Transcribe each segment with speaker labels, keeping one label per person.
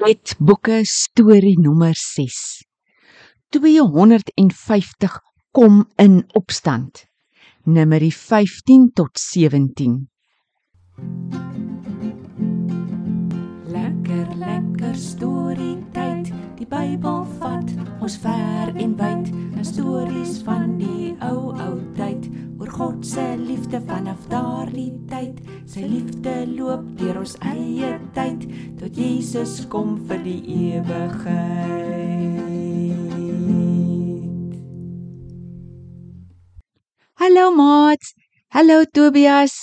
Speaker 1: Wetboeke storie nommer 6. 250 kom in opstand. Nummer 15 tot 17.
Speaker 2: Lekker lekker storie tyd. Die Bybel vat ons ver en wyd. 'n Stories van die liefde vanaf daardie tyd. Sy liefde loop deur ons eie tyd tot Jesus kom vir die ewigheid.
Speaker 1: Hallo maat. Hallo Tobias.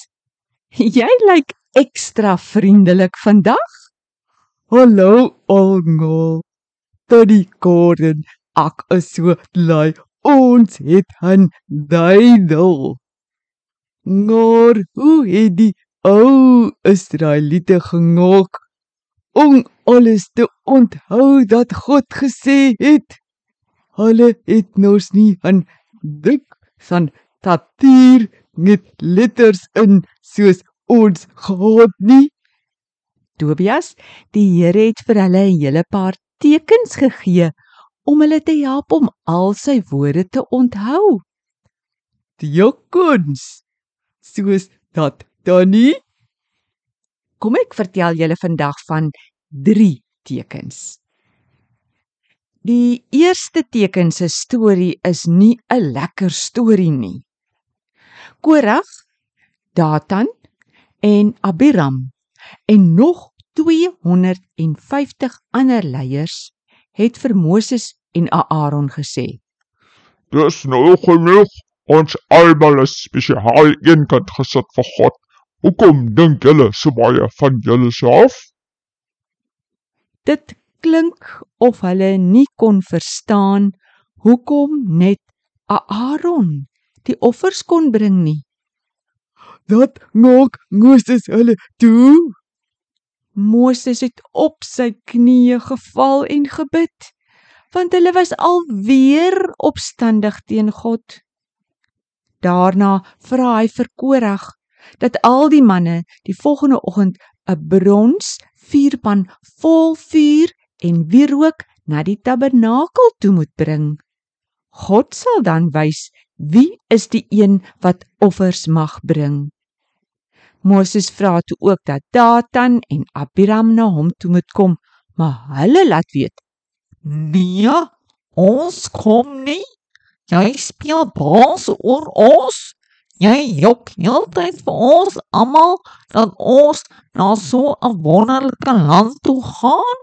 Speaker 1: Jy lyk ekstra vriendelik vandag.
Speaker 3: Hallo almal. Tony Gordon, ek is so bly ons het 'n duidel. Maar hoe het die ou Israeliete gemaak om alles te onthou dat God gesê het? Hulle het nos nie 'n dik van papier met letters in soos ons gehad nie.
Speaker 1: Tobias, die Here het vir hulle 'n hele paar tekens gegee om hulle te help om al sy woorde te onthou.
Speaker 3: Tekens soos dat Danny
Speaker 1: Kom ek vertel julle vandag van 3 tekens. Die eerste teken se storie is nie 'n lekker storie nie. Korag, Datan en Abiram en nog 250 ander leiers het vir Moses en Aaron gesê:
Speaker 4: Dis nou genoeg. Ons almal is spesiaal eenkant gesit vir God. Hoekom dink julle so baie van julleself?
Speaker 1: Dit klink of hulle nie kon verstaan hoekom net Aaron die offers kon bring nie.
Speaker 3: dat maak Moses hulle toe.
Speaker 1: Moses het op sy knieë geval en gebid, want hulle was alweer opstandig teen God. Daarna vra hy vir Korag dat al die manne die volgende oggend 'n brons vuurpan vol vuur en wierook na die tabernakel toe moet bring. God sal dan wys wie is die een wat offers mag bring. Moses vra toe ook dat Datan en Abiram na hom toe moet kom, maar hulle laat weet:
Speaker 5: Nee, ons kom nie. Jy speel baas oor ons. Jy jok heeltyd vir ons almal dat ons na so 'n wonderlike land toe gaan.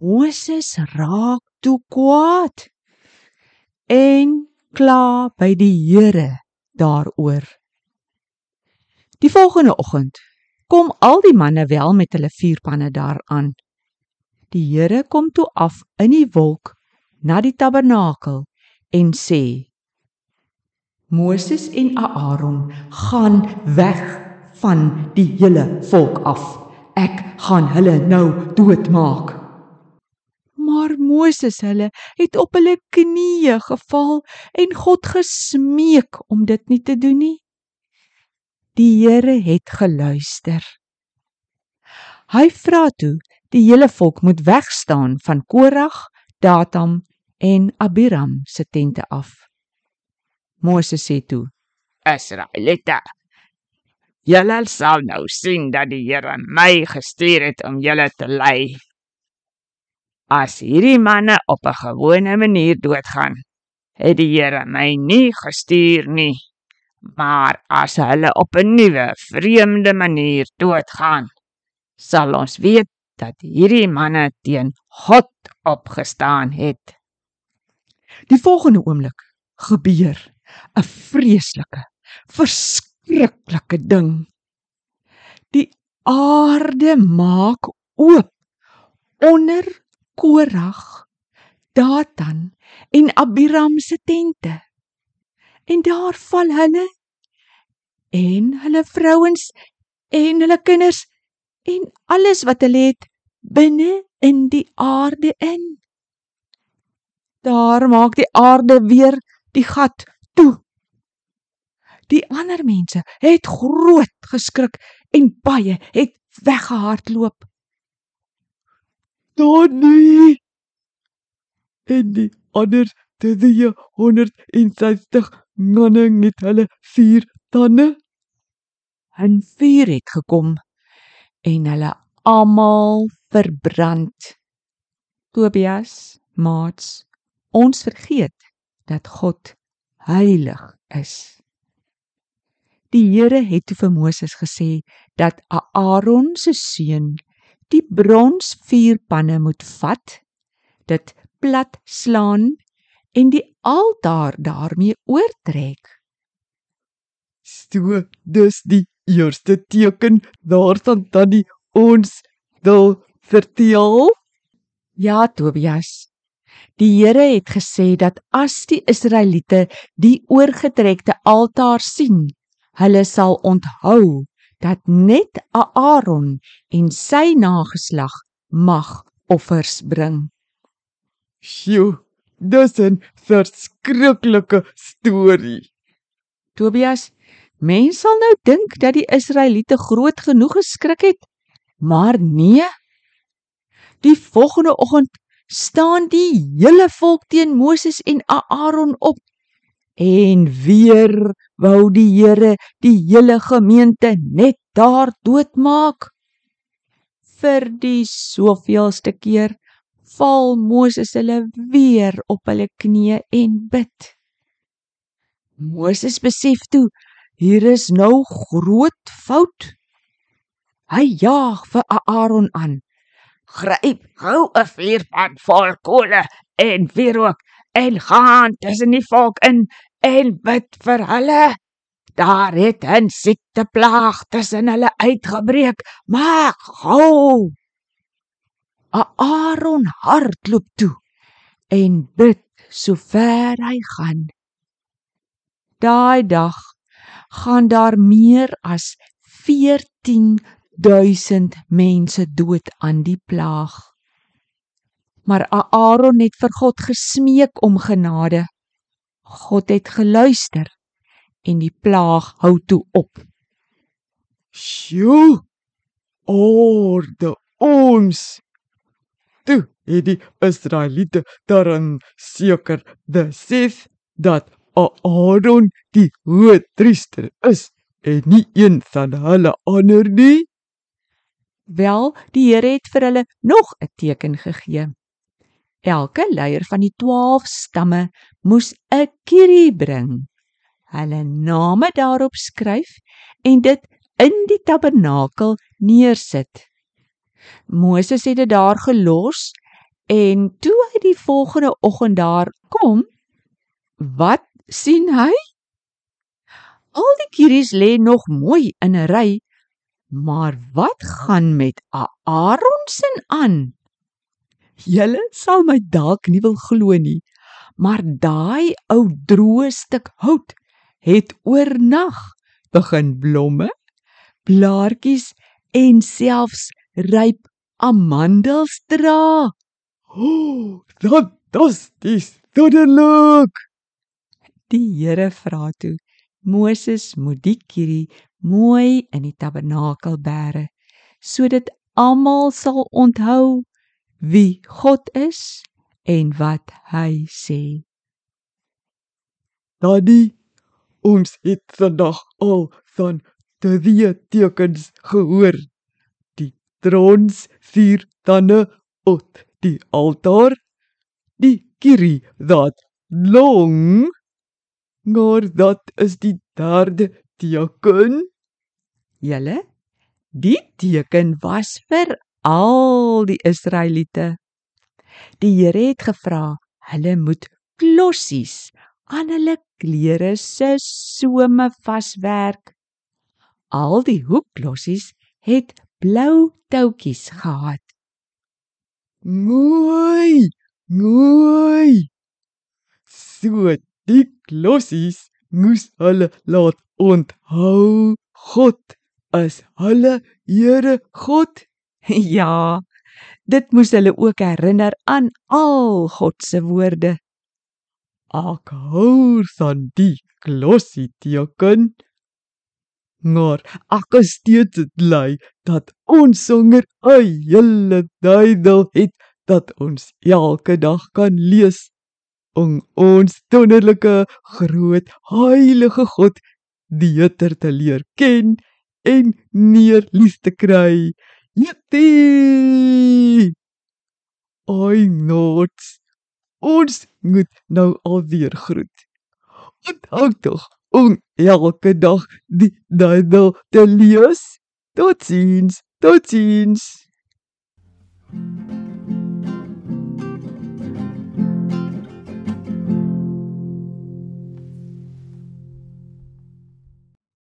Speaker 1: Moses raak toe kwaad en kla by die Here daaroor. Die volgende oggend kom al die manne wel met hulle vuurpanne daaraan. Die Here kom toe af in die wolk na die tabernakel en sê: Moses en Aaron gaan weg van die hele volk af. Ek gaan hulle nou doodmaak. Maar Moses hulle het op hulle knieë geval en God gesmeek om dit nie te doen nie. Die Here het geluister. Hy vra toe die hele volk moet wegstaan van Korag, Datam en Abiram se tente af. Moses sê toe:
Speaker 6: Israelite. Julle sal nou sien dat die Here my gestuur het om julle te lei. As hierdie manne op 'n gewone manier doodgaan, het die Here my nie gestuur nie. Maar as hulle op 'n nuwe, vreemde manier doodgaan, sal ons weet dat hierdie manne teen God opgestaan het.
Speaker 1: Die volgende oomblik gebeur 'n vreeslike, verskriklike ding. Die aarde maak oop onder Korag, Datan en Abiram se tente. En daar val hulle en hulle vrouens en hulle kinders en alles wat hulle het binne in die aarde in. Daar maak die aarde weer die gat toe. Die ander mense het groot geskrik en baie het weggehardloop.
Speaker 3: Tannie. En die ander 360 manne het hulle vier tande.
Speaker 1: 'n Vuur het gekom en hulle almal verbrand. Tobias, maats, ons vergeet dat God heilig is. Die Here het toe vir Moses gesê dat Aaron se seun die brons vuurpanne moet vat, dit plat slaan en die altaar daarmee oortrek.
Speaker 3: So dis die eerste teken daarvan tannie ons wil vertel.
Speaker 1: Ja, Tobias. Die Here het gesê dat as die Israeliete die oorgetrekte altaar sien, hulle sal onthou dat net Aaron en sy nageslag mag offers bring.
Speaker 3: Sjoe, dis 'n verskriklike storie.
Speaker 1: Tobias, mense sal nou dink dat die Israeliete groot genoeg geskrik het, maar nee. Die volgende oggend staan die hele volk teen Moses en Aaron op. En weer wou die Here die hele gemeente net daar doodmaak. Vir die soveelste keer val Moses hulle weer op hulle knieë en bid. Moses besef toe, hier is nou groot fout. Hy jaag vir Aaron aan.
Speaker 6: Gryp gou 'n vuurpan vol kolle en wierook en gaan tussen die volk in en bid vir hulle. Daar het 'n siekteplaag tussen hulle uitgebreek. Maak gou.
Speaker 1: Aaron hardloop toe en bid so ver hy gaan. Daai dag gaan daar meer as 14000 mense dood aan die plaag. Maar Aaron het vir God gesmeek om genade. God het geluister en die plaag hou toe op.
Speaker 3: Sjoe. Orde ons. Toe het die Israeliete daarin seker besef dat Aaron die hoëpriester is en nie een van hulle ander nie.
Speaker 1: Wel, die Here het vir hulle nog 'n teken gegee. Elke leier van die 12 stamme moes 'n kierie bring. Hulle name daarop skryf en dit in die tabernakel neersit. Moses het dit daar gelos en toe hy die volgende oggend daar kom, wat sien hy? Al die kieries lê nog mooi in 'n ry, maar wat gaan met Aaron se aan? Julle sal my dalk nie wil glo nie, maar daai ou droë stuk hout het oornag begin blomme, blaartjies en selfs ryp amandels dra.
Speaker 3: O, oh, dat dis dis dodelik.
Speaker 1: Die Here vra toe: Moses moet die kierie mooi in die tabernakel bære sodat almal sal onthou wie God is en wat hy sê.
Speaker 3: Daddy, ons het vandag al van drie tekens gehoor. Die trons vier tande op die altaar, die kierie wat long, maar dat is die derde teken.
Speaker 1: Julle, die teken was vir al die Israeliete. Die Here het gevra, hulle moet klossies aan hulle klere se some vaswerk. Al die hoekklossies het blou toutjies gehad.
Speaker 3: Mooi, mooi. So die klossies moes hulle laat onthou God is hulle Here God.
Speaker 1: ja, dit moes hulle ook herinner aan al God se woorde.
Speaker 3: Ek hou van die klossie teken. Maar ek is steeds bly dat ons songer 'n hele duidel het dat ons elke dag kan lees om ons wonderlike groot heilige God beter te leer ken en meer lief te kry. Jippie! Oi nots. Ons moet nou alweer groet. Onthou tog om elke dag die Bybel te lees. Totsiens. Totsiens.